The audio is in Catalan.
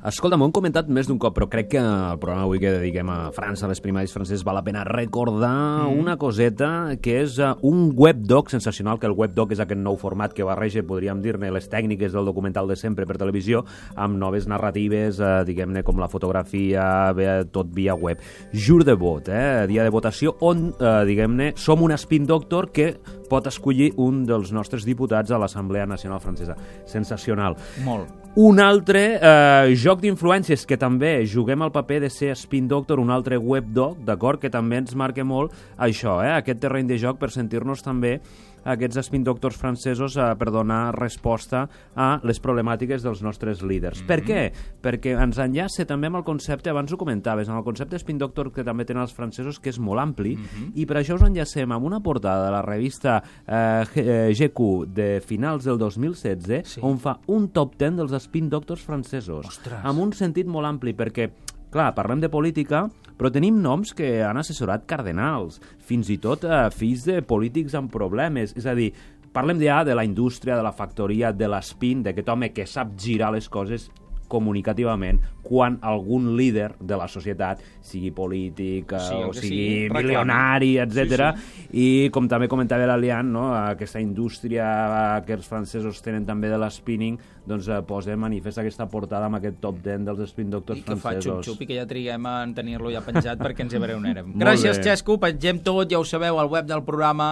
Escolta, m'ho han comentat més d'un cop, però crec que el programa avui que dediquem a França, a les primàries franceses, val la pena recordar mm. una coseta que és uh, un webdoc sensacional, que el webdoc és aquest nou format que barreja, podríem dir-ne, les tècniques del documental de sempre per televisió amb noves narratives, uh, diguem-ne, com la fotografia, bé, tot via web. Jur de vot, eh? dia de votació, on, uh, diguem-ne, som un spin doctor que pot escollir un dels nostres diputats a l'Assemblea Nacional Francesa. Sensacional. Molt. Un altre eh, joc d'influències que també juguem el paper de ser Spin Doctor, un altre webdoc, d'acord, que també ens marca molt això, eh, aquest terreny de joc per sentir-nos també aquests spin doctors francesos eh, per donar resposta a les problemàtiques dels nostres líders. Mm -hmm. Per què? Perquè ens enllaça també amb el concepte, abans ho comentaves, amb el concepte spin doctor que també tenen els francesos, que és molt ampli, mm -hmm. i per això us enllacem amb una portada de la revista eh, GQ de finals del 2016, sí. on fa un top 10 dels spin doctors francesos. Ostres. Amb un sentit molt ampli, perquè clar, parlem de política, però tenim noms que han assessorat cardenals, fins i tot eh, fills de polítics amb problemes. És a dir, parlem ja de la indústria, de la factoria, de l'espin, d'aquest home que sap girar les coses comunicativament quan algun líder de la societat, sigui polític Sí, eh, el o sigui milionari, etc. Sí, i com també comentava l'Alian, no, aquesta indústria que els francesos tenen també de l'spinning, doncs eh, posa manifest aquesta portada amb aquest top 10 dels spin doctors I que fa francesos. xup-xup i que ja triguem a tenir-lo ja penjat perquè ens hi veurem. Gràcies. Xesco. Pengem tot, ja ho sabeu, al web del programa